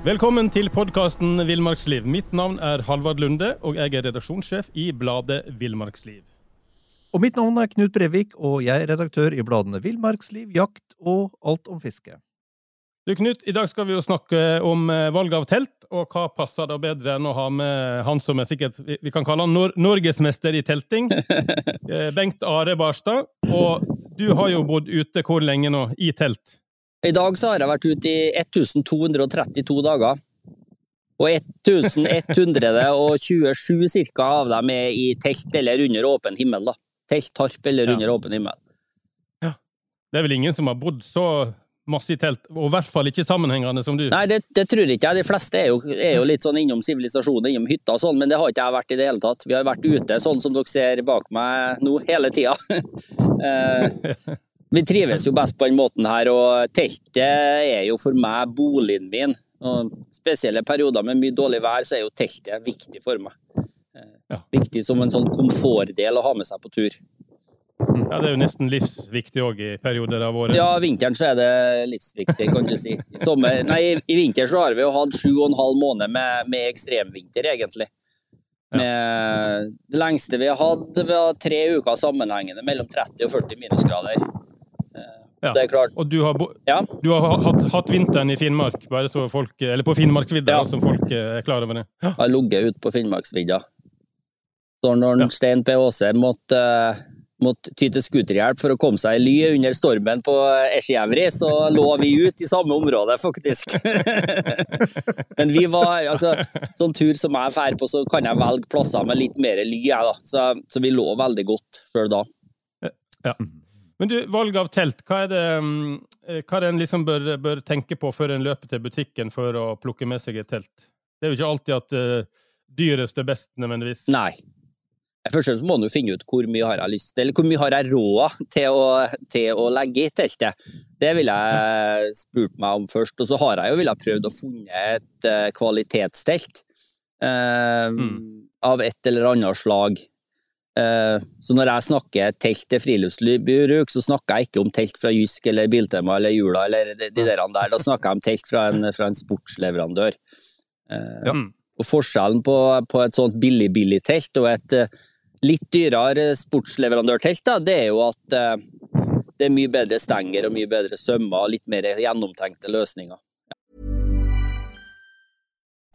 Velkommen til podkasten Villmarksliv. Mitt navn er Halvard Lunde, og jeg er redaksjonssjef i bladet Villmarksliv. Og mitt navn er Knut Brevik, og jeg er redaktør i bladene Villmarksliv, Jakt og Alt om fiske. Du Knut, I dag skal vi jo snakke om eh, valg av telt, og hva passer da bedre enn å ha med han som er sikkert vi kan kalle han nor norgesmester i telting, eh, Bengt Are Barstad. Og du har jo bodd ute hvor lenge nå, i telt? I dag så har jeg vært ute i 1232 dager. Og 1127 ca. av dem er i telt eller under åpen himmel. da. Telt, tarp eller Ja. under åpen himmel. Ja. Det er vel ingen som har bodd så masse i telt, og i hvert fall ikke sammenhengende som du? Nei, det, det tror ikke jeg. De fleste er jo, er jo litt sånn innom sivilisasjonen, innom hytta og sånn, men det har ikke jeg vært i det hele tatt. Vi har vært ute, sånn som dere ser bak meg nå, hele tida. Vi trives jo best på den måten her, og teltet er jo for meg boligen min. Og spesielle perioder med mye dårlig vær, så er jo teltet viktig for meg. Ja. Viktig som en sånn komfortdel å ha med seg på tur. Ja, Det er jo nesten livsviktig òg i perioder av året. Ja, vinteren så er det livsviktig, kan du si. I, sommer, nei, i, i vinter så har vi jo hatt sju og en halv måned med, med ekstremvinter, egentlig. Med, det lengste vi har hatt, var tre uker sammenhengende mellom 30 og 40 minusgrader. Ja. Det er klart. Og du har, bo Ja, du har hatt, hatt vinteren i Finnmark, bare så folk, eller på Finnmarksvidda, Ja. som folk eh, er klar over det. Ja. jeg har ligget ute på Finnmarksvidda. Så når Ja. Stein P. Aase måtte, måtte ty til scooterhjelp for å komme seg i ly under stormen på Esjjævri, så lå vi ute i samme område, faktisk. Men vi var, altså, sånn tur som jeg drar på, så kan jeg velge plasser med litt mer ly, jeg, da. Så, så vi lå veldig godt før da. Ja. Men du, valg av telt, hva er det, mm, eh, hva er det en liksom bør, bør tenke på før en løper til butikken for å plukke med seg et telt? Det er jo ikke alltid at uh, dyrest er best, nødvendigvis. Nei. Først og fremst må du finne ut hvor mye har jeg lyst til, eller hvor mye har jeg råd til å, til å legge i teltet. Det ville jeg spurt meg om først. Og så har jeg jo villet prøvd å funne et eh, kvalitetstelt eh, Mm. av et eller annet slag. Eh, så når jeg snakker telt til friluftsbruk, så snakker jeg ikke om telt fra Jysk eller Biltema eller Jula eller de, de der. Da snakker jeg om telt fra en, fra en sportsleverandør. Eh, Ja. Og forskjellen på, på et sånt billig-billig-telt og et eh, litt dyrere sportsleverandørtelt, da, det er jo at det er mye bedre stenger og mye bedre sømmer og litt mer gjennomtenkte løsninger.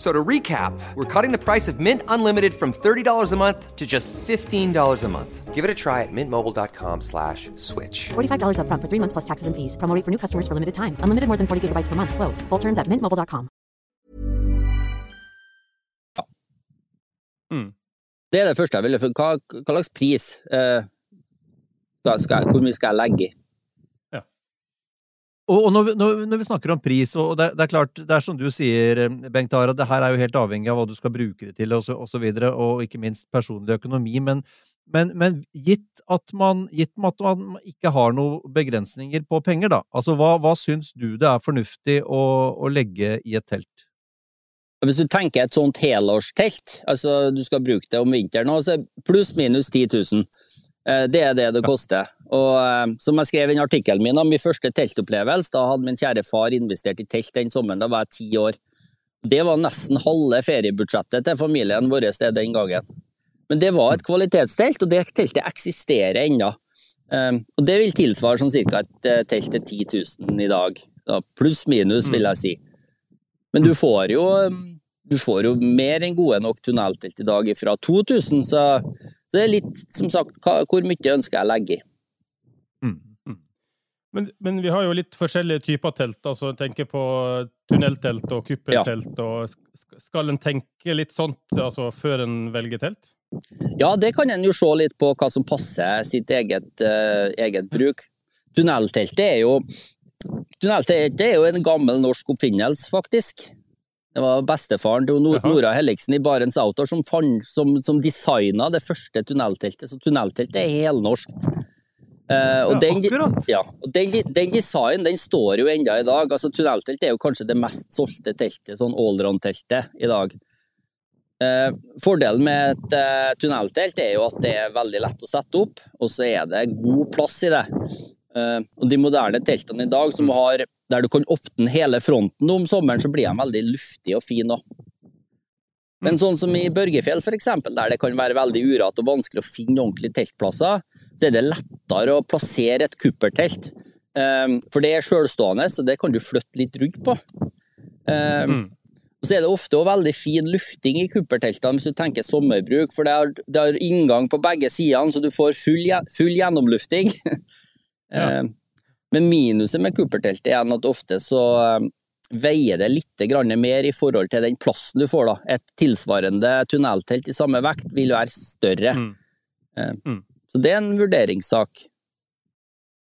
F- So to recap, we're cutting the price of Mint Unlimited from $30 a month to just $15 a month. Give it a try at mintmobile.com slash switch. $45 upfront for three months plus taxes and fees. Promo rate for new customers for limited time. Unlimited more than 40 gigabytes per month. Slows. Full terms at mintmobile.com. Det er det første jeg ville for Hva, hva slags pris eh, skal, skal, jeg- Hvor mye skal jeg legge i? Og, og når, vi, når, vi snakker om pris, og det, det er klart, det er som du sier, Bengt Ara, det her er jo helt avhengig av hva du skal bruke det til, og så, og så videre, og ikke minst personlig økonomi, men, men, men gitt, at man, gitt at man ikke har noen begrensninger på penger, da, altså hva, hva syns du det er fornuftig å, å legge i et telt? Hvis du tenker et sånt helårstelt, altså du skal bruke det om vinteren, så pluss-minus 10 000. Eh, Det er det det koster. Og eh, som jeg skrev i artikkelen min om min første teltopplevelse, da hadde min kjære far investert i telt den sommeren, da var jeg ti år. Det var nesten halve feriebudsjettet til familien vår det den gangen. Men det var et kvalitetstelt, og det teltet eksisterer ennå. Eh, Og det vil tilsvare sånn ca. et eh, telt til 10 000 i dag. Pluss-minus, vil jeg si. Men du får jo du får jo mer enn gode nok tunneltelt i dag fra 2000, så, så det er litt, som sagt, hvor mye ønsker jeg å legge i. Men, men vi har jo litt forskjellige typer telt. altså tenker på tunneltelt og kuppeltelt. og Skal en tenke litt sånt altså, før en velger telt? Ja, det kan en jo se litt på hva som passer sitt eget, uh, eget bruk. Tunnelteltet er jo Tunnelteltet er jo en gammel norsk oppfinnelse, faktisk. Det var bestefaren til Nora Jaha. Nora Helliksen i Barents Outdoor som, fant- som, som designa det første tunnelteltet, så tunnelteltet er helnorskt. Eh, og Ja, den, ja, og den, den designen den står jo enda i dag. Altså, tunneltelt er jo kanskje det mest solgte teltet, sånn allround-teltet i dag. Uh, fordelen med et uh, tunneltelt er jo at det er veldig lett å sette opp, og så er det god plass i det. Og de moderne teltene i dag, som har, der du kan åpne hele fronten om sommeren, så blir de veldig luftige og fine òg. Men sånn som i Børgefjell, eksempel, der det kan være veldig urat og vanskelig å finne ordentlige teltplasser, så er det lettere å plassere et kuppertelt. Um, for det er sjølstående, så det kan du flytte litt rundt på. Um, så er det ofte også veldig fin lufting i kupperteltene hvis du tenker sommerbruk, for det har, det har inngang på begge sidene, så du får full, full gjennomlufting. Ja. Um, Men minuset med kupperteltet er at ofte så veier det litt grann mer i forhold til den plassen du får. da. Et tilsvarende tunneltelt i samme vekt vil være større. Mm. Eh, Mm. Så det er en vurderingssak.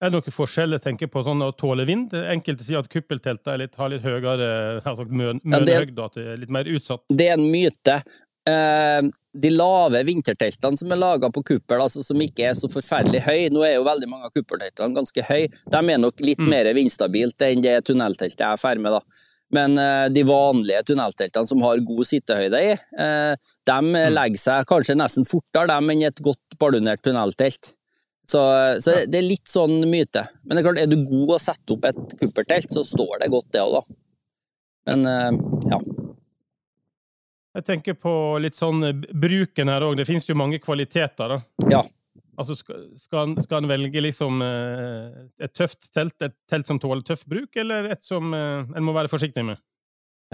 Er det noen forskjell jeg tenker på sånn å tåle vind? Enkelte sier at kuppelteltet er har litt høyere altså mø- Ja, at det er litt mer utsatt. Det er en myte. Eh, de lave vinterteltene som er laga på kuppel, altså som ikke er så forferdelig høy, nå er jo veldig mange av kuppelteltene ganske høye, de er nok litt Mm. mer vindstabilt enn det tunnelteltet jeg er med. da. Men eh, de vanlige tunnelteltene som har god sittehøyde i, eh, de Mm. legger seg kanskje nesten fortere dem enn et godt ballonert tunneltelt. Så, så det er litt sånn myte. Men det er klart, er du god å sette opp et kuppertelt, så står det godt, det òg, da. Men ja. Jeg tenker på litt sånn eh, bruken her òg. Det finnes jo mange kvaliteter, da. ja. Altså, skal, skal, en velge liksom eh, et tøft telt, et telt som tåler tøff bruk, eller et som eh, en må være forsiktig med?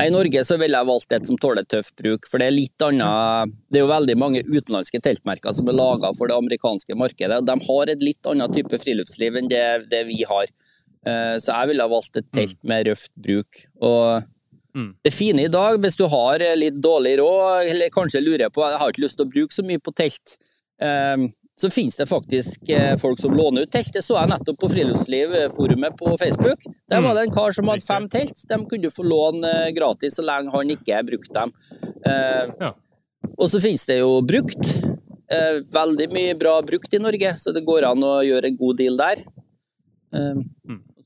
I Norge så ville jeg valgt et som tåler tøff bruk, for det er litt annet Det er jo veldig mange utenlandske teltmerker som er laga for det amerikanske markedet, og de har et litt annet type friluftsliv enn det, det vi har. Så jeg ville ha valgt et telt med røft bruk. Og Mm. det fine i dag, hvis du har litt dårlig råd, eller kanskje lurer på jeg har ikke lyst til å bruke så mye på telt, eh, så finnes det faktisk eh, folk som låner ut telt. Det så jeg nettopp på Friluftslivforumet på Facebook. Der var det en kar som hadde fem telt. De kunne du få låne eh, gratis så lenge han ikke brukte dem. Eh, Ja. Og så finnes det jo brukt. Eh, Veldig mye bra brukt i Norge, så det går an å gjøre en god deal der. Eh,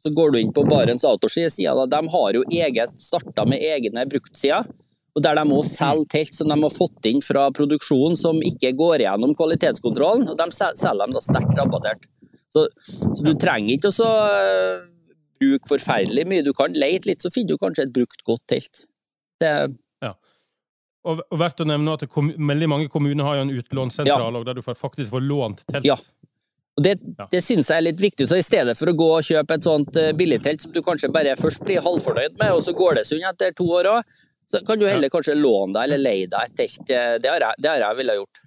Så går du inn på Barents Autoski-sida. de har jo eget starta med egne bruktsider. Og der de må selge telt som de har fått inn fra produksjonen som ikke går gjennom kvalitetskontrollen. Og de selger dem da sterkt rabattert. Så, så du trenger ikke å så, eh, bruke forferdelig mye. Du kan leite litt, så finner du kanskje et brukt godt telt. Det, Og, verdt å nevne at veldig mange kommuner har jo en utlånssentral ja. der du faktisk får lånt telt. Ja. Og det, det synes jeg er litt viktig, så i stedet for å gå og kjøpe et sånt eh, billigtelt som du kanskje bare først blir halvfornøyd med, og så går det sund etter to år òg, så kan du heller kanskje låne deg eller leie deg et telt. Det har jeg, det har jeg ville gjort.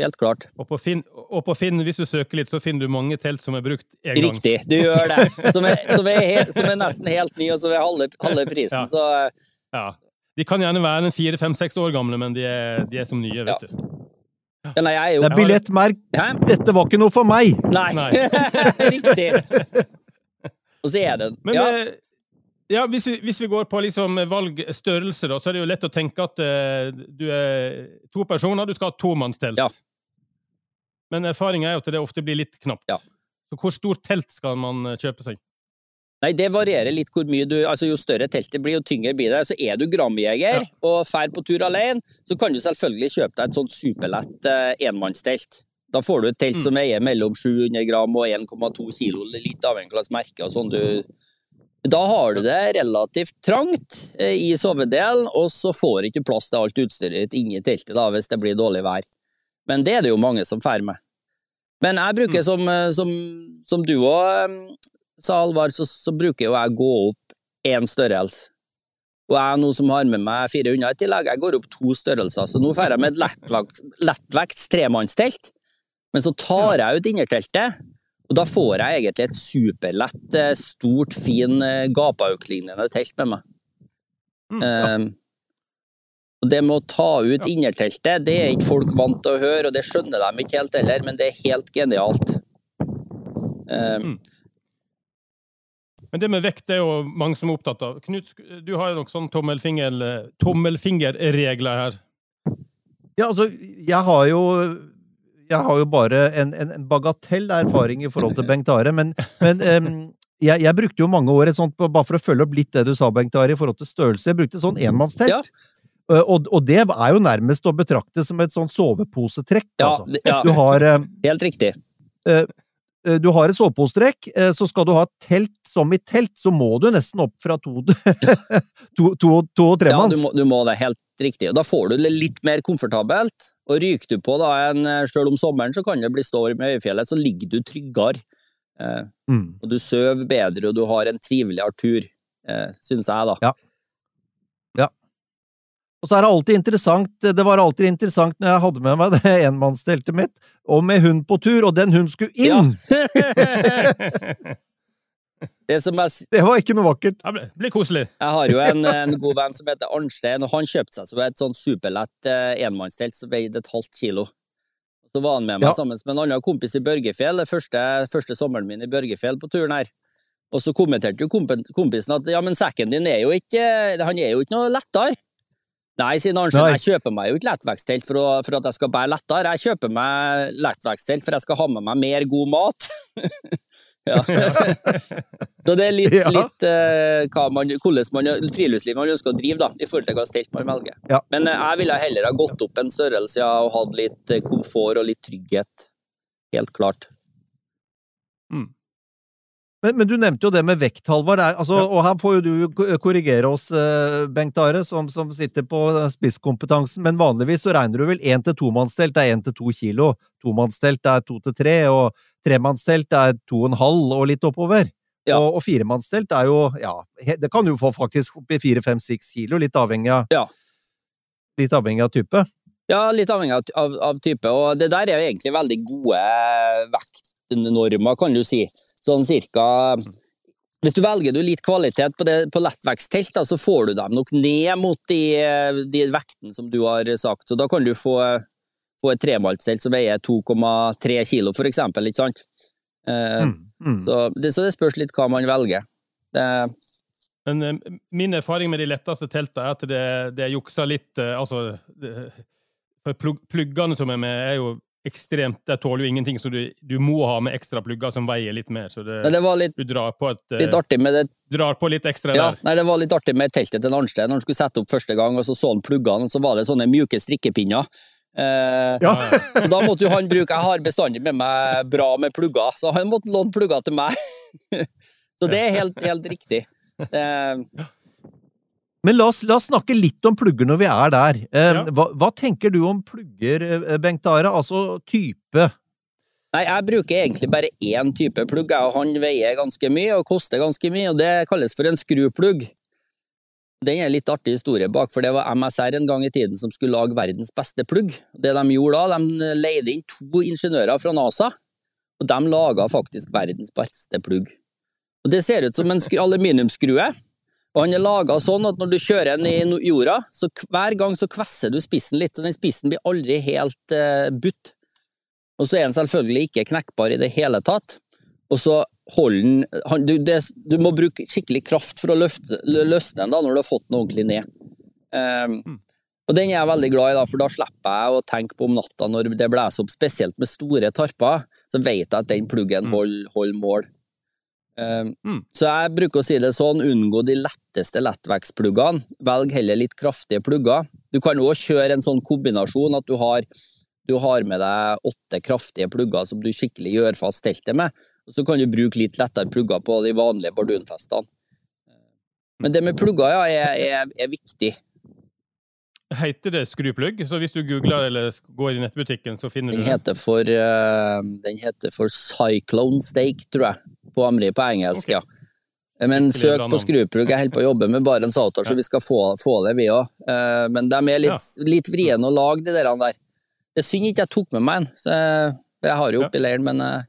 Helt klart. Og på, Finn, og på Finn, hvis du søker litt, så finner du mange telt som er brukt én gang. Riktig, du gjør det. Som er, som er, helt, som er nesten helt ny, og som er halve, halve prisen. Ja. Så eh, Ja. De kan gjerne være en fire, fem, seks år gamle, men de er, de er som nye, vet Ja. du. Ja, nei, jeg er jo Det er billettmerk. Hæ? Dette var ikke noe for meg! Nei, Nei. riktig. Og så er det Men ja. eh, ja, hvis, vi, hvis vi går på liksom valgstørrelse, da, så er det jo lett å tenke at eh, du er to personer, du skal ha tomannstelt. Ja. Men erfaringa er jo at det ofte blir litt knapt. Ja. Så hvor stort telt skal man eh, kjøpe seg? Nei, det varierer litt hvor mye du Altså, jo større teltet blir, jo tyngre blir det. Så er du gramjeger og drar på tur alene, så kan du selvfølgelig kjøpe deg et sånt superlett eh, enmannstelt. Da får du et telt som veier mellom 700 gram og 1,2 kilo, litt avhengig av hvilket merke og sånn du Da har du det relativt trangt eh, i sovedelen, og så får du ikke plass til alt utstyret ditt inni teltet da, hvis det blir dårlig vær. Men det er det jo mange som drar med. Men jeg bruker, som, eh, som, som du òg sa Alvar, så, så bruker jo jeg å gå opp én størrelse. Og jeg nå som har med meg 400 i tillegg, jeg går opp to størrelser. Så nå får jeg med et lettvekt, lettvekts tremannstelt, men så tar jeg ut innerteltet, og da får jeg egentlig et superlett, eh, stort, fin gapauklignende gapauk-lignende telt med meg. Mm, Eh, og det med å ta ut innerteltet, det er ikke folk vant til å høre, og det skjønner de ikke helt heller, men det er helt genialt. Eh, Men det med vekt er jo mange som er opptatt av. Knut, du har jo noen sånn tommelfinger, tommelfingerregler her. Ja, altså, jeg har jo jeg har jo bare en, en, en bagatell erfaring i forhold til Bengt Are, men, men um, jeg, jeg brukte jo mange år et sånt, bare for å følge opp litt det du sa, Bengt Are, i forhold til størrelse. Jeg brukte sånn enmannstelt. Ja. Eh, Og, og det er jo nærmest å betrakte som et sånn soveposetrekk, Ja, altså. ja, Du har, eh, helt riktig. eh, du har et soveposetrekk, eh, så skal du ha telt som i telt, så må du nesten opp fra to, to, to, to og Ja, du må, du må det, helt riktig. Og Da får du det litt mer komfortabelt. Og ryker du på da en Selv om sommeren så kan det bli storm i Øyfjellet, så ligger du tryggere. Eh, Mm. og du sover bedre, og du har en triveligere tur, eh, syns jeg, da. Ja. Og så er det alltid interessant, det var alltid interessant når jeg hadde med meg det enmannsteltet mitt, og med hund på tur, og den hunden skulle inn! det som jeg, Det var ikke noe vakkert. Det blir, blir koselig. jeg har jo en, en god venn som heter Arnstein, og han kjøpte seg så et sånn superlett eh, enmannstelt som veide et halvt kilo. Så var han med meg Ja. sammen med en annen kompis i Børgefjell, det første, første sommeren min i Børgefjell på turen her. Og så kommenterte jo kompisen at ja, men sekken din er jo ikke Han er jo ikke noe lettere. Nei, sier Arnstein, jeg kjøper meg jo ikke lettvektstelt for, for at jeg skal bære lettere. Jeg kjøper meg lettvektstelt for jeg skal ha med meg mer god mat. ja. Så det er litt, Ja. litt uh, hva man, hvordan man, friluftsliv man ønsker å drive, da, i forhold til hva stelt man velger. Ja. Men uh, jeg ville heller ha gått opp en størrelse ja, og hatt litt eh, komfort og litt trygghet. Helt klart. Men, men du nevnte jo det med vekt, Halvard. Altså, Ja. Og her får jo du korrigere oss, eh, Bengt Are, som, som sitter på spisskompetansen, men vanligvis så regner du vel én til tomannstelt er én til to kilo, tomannstelt er to til tre, og tremannstelt er to og en halv og litt oppover. Ja. Og, og firemannstelt er jo, ja, det kan jo få faktisk i fire, fem, seks kilo, litt avhengig av, Ja. litt avhengig av type. Ja, litt avhengig av, av, av type, og det der er jo egentlig veldig gode vektnormer, kan du si. Sånn cirka Hvis du velger du litt kvalitet på, det, på lettvektstelt, da, så får du dem nok ned mot de, de vektene som du har sagt. Så da kan du få, få et tremaltstelt som veier 2,3 kilo, for eksempel, ikke sant? Eh, Mm, mm. så, det, så det spørs litt hva man velger. Det, Men eh, min erfaring med de letteste teltene er at det, det jukser litt eh, Altså det, for Pluggene som er med, er jo ekstremt De tåler jo ingenting, så du, du må ha med ekstra plugger som veier litt mer. Så det, det var litt, du drar på, et, eh, litt artig med det drar på litt ekstra Ja, der. nei, det var litt artig med teltet til Arnstein. Når han skulle sette opp første gang, og så så han pluggene, og så var det sånne mjuke strikkepinner. Eh, Ja. så da måtte jo han bruke Jeg har bestandig med meg bra med plugger, så han måtte låne plugger til meg. så det er helt, helt riktig. Eh, Men la oss, la oss snakke litt om plugger når vi er der. Eh, Ja. hva, hva tenker du om plugger, eh, Bengt Are? Altså type? nei, jeg bruker egentlig bare én type plugg, og han veier ganske mye og koster ganske mye, og det kalles for en skruplugg. Den er litt artig historie bak, for det var MSR en gang i tiden som skulle lage verdens beste plugg. Det de gjorde da, de leide inn to ingeniører fra NASA, og de laga faktisk verdens beste plugg. Og Det ser ut som en skru- aluminiumsskrue, og han er laga sånn at når du kjører den i jorda, så hver gang så kvesser du spissen litt, og den spissen blir aldri helt eh, butt. Og så er den selvfølgelig ikke knekkbar i det hele tatt. Og så holder den du, det, du må bruke skikkelig kraft for å løfte, løsne den da, når du har fått den ordentlig ned. Um, Og den er jeg veldig glad i, da, for da slipper jeg å tenke på om natta når det blåser opp, spesielt med store tarper. Så vet jeg at den pluggen holder, holder mål. Ehm, Mm. Så jeg bruker å si det sånn, unngå de letteste lettvekstpluggene. Velg heller litt kraftige plugger. Du kan òg kjøre en sånn kombinasjon at du har, du har med deg åtte kraftige plugger som du skikkelig gjør fast teltet med. Og så kan du bruke litt lettere plugger på de vanlige bardunfestene. Men det med plugger ja, er, er, er viktig. Heter det skruplugg? Så hvis du googler eller går i nettbutikken, så finner du Den heter for, eh, den heter for Cyclone Steak, tror jeg, på, amri, på engelsk. okay. ja. Men søk på navn. skruplugg. Jeg holder på å jobbe med Barents Outdoor, så vi skal få, få det, vi òg. Men de er litt, litt vriene å lage, de der. der. Det er synd ikke jeg tok med meg en, så jeg, for jeg har jo Ja. oppi leiren, men eh,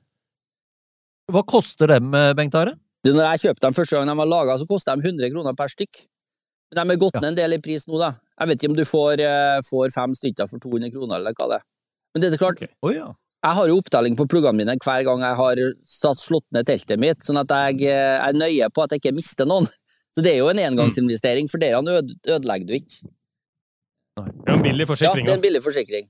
Hva koster dem, eh, Bengt Are? du, når jeg kjøpte dem første gang de var laga, så kosta de 100 kroner per stykk. Men de er gått Ja. ned en del i pris nå, da. Jeg vet ikke om du får, eh, får fem stykker for 200 kroner, eller hva det er. Men det er klart, okay. oh, ja. Jeg har jo opptelling på pluggene mine hver gang jeg har satt slått ned teltet mitt, sånn at jeg eh, er nøye på at jeg ikke mister noen. Så det er jo en engangsinvestering, for dere øde, ødelegger du ikke. Det er en billig forsikring. Ja, det er en billig forsikring.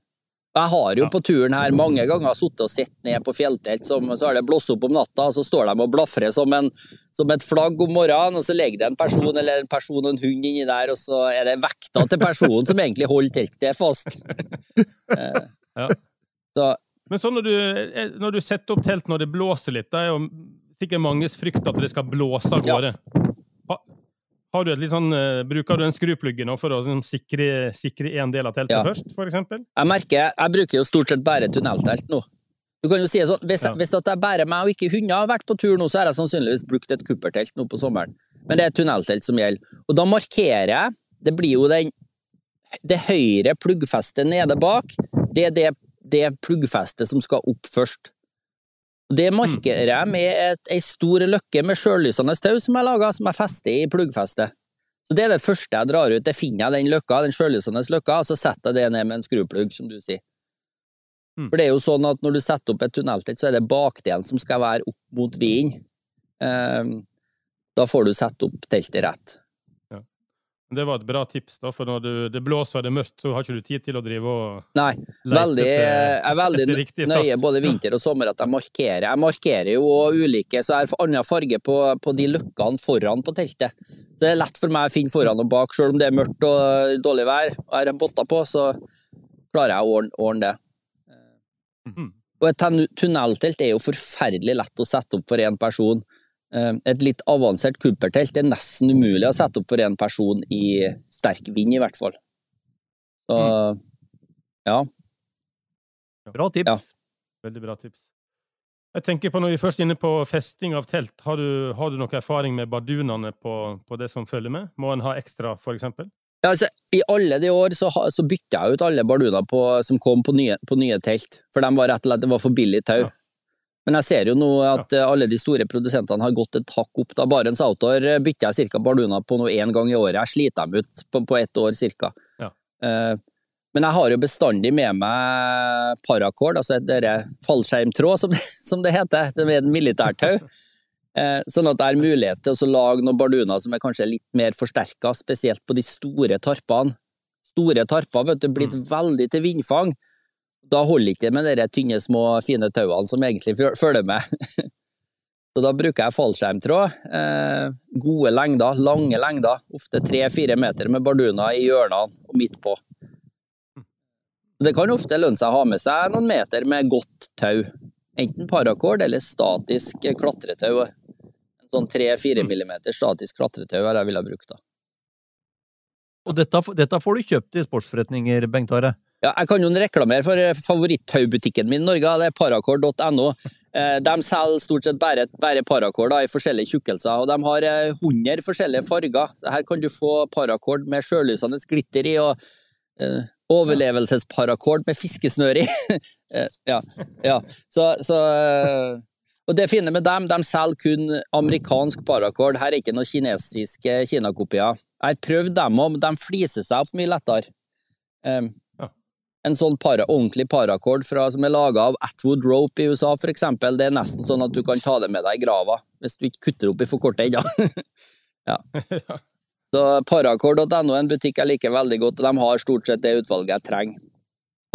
Jeg har jo på turen her mange ganger sittet og sett ned på fjelltelt, som, så har det blåst opp om natta, og så står de og blafrer som, en, som et flagg om morgenen, og så ligger det en person eller en person og en hund inni der, og så er det vekta til personen som egentlig holder teltet fast. Eh, Ja. Så Men så når du, eh, når du setter opp telt når det blåser litt, det er jo sikkert manges frykt at det skal blåse av gårde. Ja. har du et litt sånn, eh, bruker du en skruplugge nå for å sånn, sikre, sikre en del av teltet Ja. først, eksempel? jeg merker, jeg bruker jo stort sett bare tunneltelt nå. Du kan jo si det sånn, Hvis, Ja. hvis det er bare meg og ikke hunder har vært på tur nå, så har jeg sannsynligvis brukt et kuppertelt nå på sommeren. Men det er tunneltelt som gjelder. Og da markerer jeg Det blir jo den Det høyre pluggfestet nede bak, det er det, det pluggfestet som skal opp først. Det markerer jeg med et, ei stor løkke med sjøllysende tau som jeg laga, som jeg fester i pluggfestet. Så Det er det første jeg drar ut. Det finner jeg den løkka, den sjøllysende løkka, og så setter jeg det ned med en skruplugg, som du sier. Mm. For det er jo sånn at når du setter opp et tunneltelt, så er det bakdelen som skal være opp mot vinden. Ehm, da får du sette opp teltet rett. Det var et bra tips, da, for når du, det blåser og det er mørkt, så har ikke du tid til å drive og Nei, veldig, etter- jeg er veldig nøye både vinter og sommer at jeg markerer. Jeg markerer jo ulike, så jeg har annen farge på, på de løkkene foran på teltet. Så det er lett for meg å finne foran og bak, selv om det er mørkt og dårlig vær og jeg har botter på, så klarer jeg å ordne, ordne det. Mhm. Og et tunneltelt er jo forferdelig lett å sette opp for én person. Eh, Et litt avansert kuppertelt er nesten umulig å sette opp for én person i sterk vind, i hvert fall. Så ja. Bra tips. Ja. Veldig bra tips. Jeg tenker på Når vi først er inne på festing av telt, har du, har du noe erfaring med bardunene på, på det som følger med? Må en ha ekstra, for eksempel? Ja, altså, I alle de år så, så bytta jeg ut alle barduner på, som kom på nye, på nye telt, for de var rett og slett det var for billig tau. Ja. Men jeg ser jo nå at eh, alle de store produsentene har gått et hakk opp. Da Barents Outdoor eh, bytter jeg cirka barduner på noe én gang i året. Jeg sliter dem ut på, på ett år cirka. Ja. Eh, men jeg har jo bestandig med meg paracord, altså et fallskjermtråd, som, det- som det heter. Det er et militærtau. Eh, sånn at det er mulighet til å lage noen barduner som er kanskje litt mer forsterka, spesielt på de store tarpene. Store tarper vet du, blitt veldig til vindfang. Da holder ikke det med de tynne, små, fine tauene som egentlig følger med. Så da bruker jeg fallskjermtråd. Eh, gode lengder, lange lengder, ofte tre-fire meter med barduner i hjørnene og midt på. Det kan ofte lønne seg å ha med seg noen meter med godt tau. Enten paracord eller statisk klatretau. En sånn tre-fire millimeter statisk klatretau det jeg ville brukt da. Og dette, dette får du kjøpt i sportsforretninger, Bengt Are. Ja, jeg kan jo reklamere for eh, favorittaubutikken min i Norge, det er paracord.no. Eh, De selger stort sett bare, bare paracord i forskjellige tjukkelser, og de har eh, 100 forskjellige farger. Her kan du få paracord med sjølysende glitter i, og eh, overlevelsesparacord med fiskesnør i. Eh, ja, ja. Så, så eh, Og det fine med dem, de selger kun amerikansk paracord. Her er ikke noen kinesiske kinakopier. Jeg har prøvd dem òg, men de fliser seg opp mye lettere. En sånn para, ordentlig paracord fra, som er laga av Atwood Rope i USA, for eksempel. Det er nesten sånn at du kan ta det med deg i grava, hvis du ikke kutter opp i for korte ender. ja. Så paracord.no er en butikk jeg liker veldig godt, og de har stort sett det utvalget jeg trenger.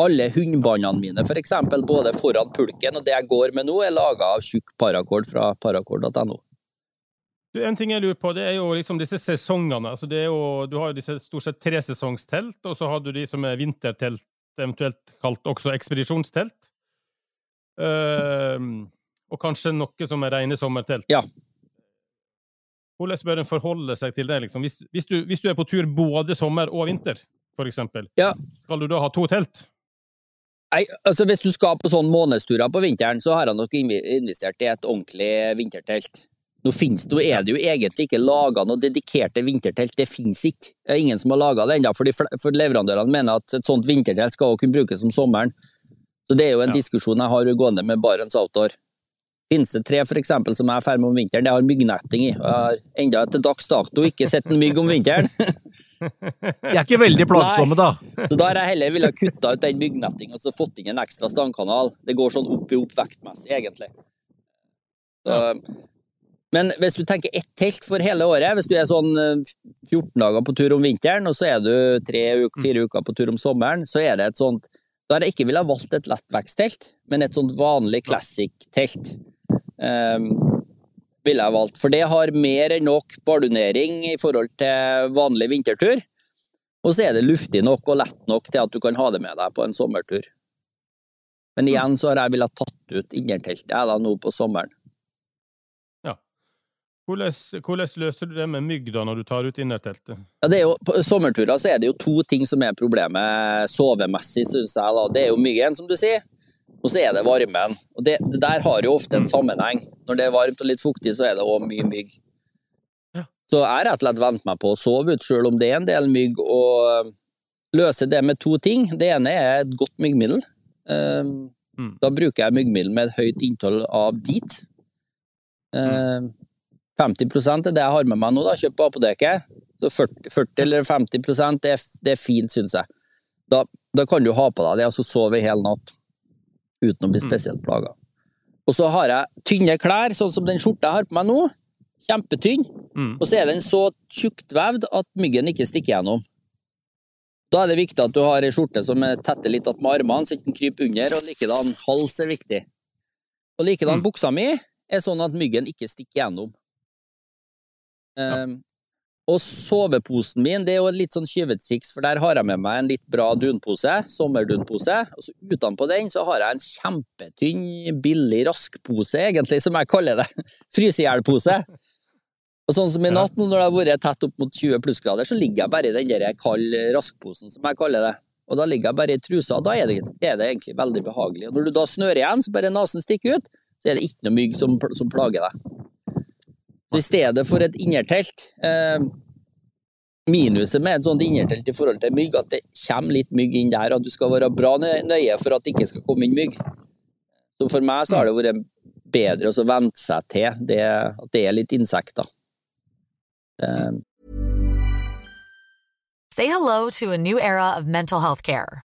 Alle hundebåndene mine, for eksempel, både foran pulken og det jeg går med nå, er laga av tjukk paracord fra paracord.no. En ting jeg lurer på, det er jo liksom disse sesongene. Altså det jo, du har jo disse stort sett tresesongstelt, og så har du de som er vintertelt, eventuelt kalt også ekspedisjonstelt. Uh, og kanskje noe som er rene sommertelt. Ja. Hvordan bør en forholde seg til det? Liksom? Hvis, hvis, du, hvis du er på tur både sommer og vinter, for eksempel, Ja. skal du da ha to telt? Nei, altså Hvis du skal på sånn månedsturer på vinteren, så har jeg nok investert i et ordentlig vintertelt. Nå, finnes, nå er det jo egentlig ikke laga noe dedikerte vintertelt, det finnes ikke. Det er ingen som har laga det ennå, for, de for leverandørene mener at et sånt vintertelt skal også kunne brukes om sommeren. Så det er jo en Ja. diskusjon jeg har gående med Barents Outdoor. Finnes det tre for eksempel, som jeg ferdig med om vinteren, det har myggnetting i. Jeg har enda til dags dato ikke sett en mygg om vinteren. De er ikke veldig plagsomme, da. Så da har jeg heller villet kutta ut den myggnettinga og så fått inn en ekstra stangkanal. Det går sånn opp i opp vektmessig, egentlig. Så, men hvis du tenker ett telt for hele året, hvis du er sånn eh, 14 dager på tur om vinteren, og så er du tre-fire uker på tur om sommeren, så er det et sånt Da har jeg ikke villet valgt et lettvekstelt, men et sånt vanlig classic-telt. Um, ville jeg valgt, for det har mer enn nok bardunering i forhold til vanlig vintertur. Og så er det luftig nok og lett nok til at du kan ha det med deg på en sommertur. Men igjen så har jeg villet tatt ut innerteltet jeg da nå på sommeren. Hvordan, hvordan løser du det med mygg da, når du tar ut innerteltet? Ja, det er jo, på sommerturer så er det jo to ting som er problemet sovemessig, syns jeg. da. Det er jo myggen, som du sier, og så er det varmen. Og det, det der har jo ofte en sammenheng. Når det er varmt og litt fuktig, så er det òg mye mygg. Ja. Så jeg har rett og slett vent meg på å sove ut, sjøl om det er en del mygg, og løse det med to ting. Det ene er et godt myggmiddel. Um, Mm. Da bruker jeg myggmiddel med et høyt innhold av dit. Um, 50 er det jeg har med meg nå, da, kjøpt på apoteket. Så 40, 40 eller 50 det er, det er fint, syns jeg. Da, da, kan du ha på deg det og så sove i hel natt uten å bli spesielt plaga. Og så har jeg tynne klær, sånn som den skjorta jeg har på meg nå. Kjempetynn. Mm. Og så er den så tjuktvevd at myggen ikke stikker gjennom. Da er det viktig at du har ei skjorte som er tetter litt att med armene, så den kryper under, og likedan hals er viktig. Og likedan Mm. buksa mi er sånn at myggen ikke stikker gjennom. Um, og soveposen min det er jo litt sånn skyvetriks, for der har jeg med meg en litt bra dunpose, sommerdunpose, og så utenpå den så har jeg en kjempetynn, billig raskpose, egentlig, som jeg kaller det. Frysehjelpose. Og sånn som i natt, når det har vært tett opp mot 20 plussgrader, så ligger jeg bare i den der kalde raskposen, som jeg kaller det. Og da ligger jeg bare i trusa, og da er det, er det egentlig veldig behagelig. Og når du da snører igjen, så bare nesen stikker ut, så er det ikke noe mygg som, som plager deg. Så i stedet for et innertelt eh, Minuset med et sånt innertelt i forhold til mygg, at det kommer litt mygg inn der, At du skal være bra nøye for at det ikke skal komme inn mygg. Så for meg så har det vært bedre å vente seg til det, at det er litt insekter. Um, Say hello to a new era of mental health care.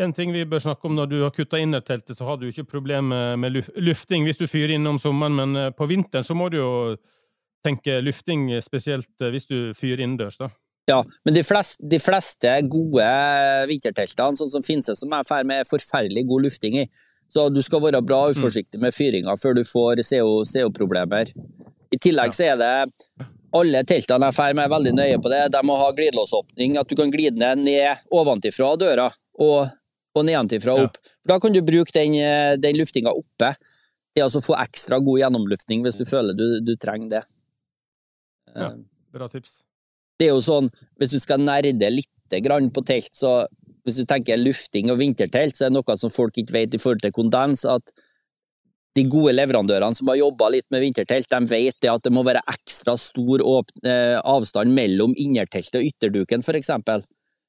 En ting vi bør snakke om når du har kutta innerteltet, så har du ikke problemer med lufting hvis du fyrer innom sommeren, men eh, på vinteren så må du jo tenke lufting, spesielt eh, hvis du fyrer innendørs, da. Ja, men de fleste, de fleste gode vinterteltene, sånn som Finse, som jeg drar med, er forferdelig god lufting i. Så du skal være bra uforsiktig med fyringa før du får CO-problemer. I tillegg så er det alle teltene jeg drar med, er veldig nøye på det. De må ha glidelåsåpning, at du kan glide ned, ned ovenfra døra og, og nedenfra opp. For da kan du bruke den, den luftinga oppe til å få ekstra god gjennomluftning hvis du føler du, du trenger det. Ja, bra tips. Det er jo sånn, hvis du skal nerde litt grann på telt, så hvis du tenker lufting og vintertelt, så er det noe som folk ikke vet i forhold til kondens, at de gode leverandørene som har jobba litt med vintertelt, de vet det at det må være ekstra stor eh, avstand mellom innerteltet og ytterduken, for eksempel.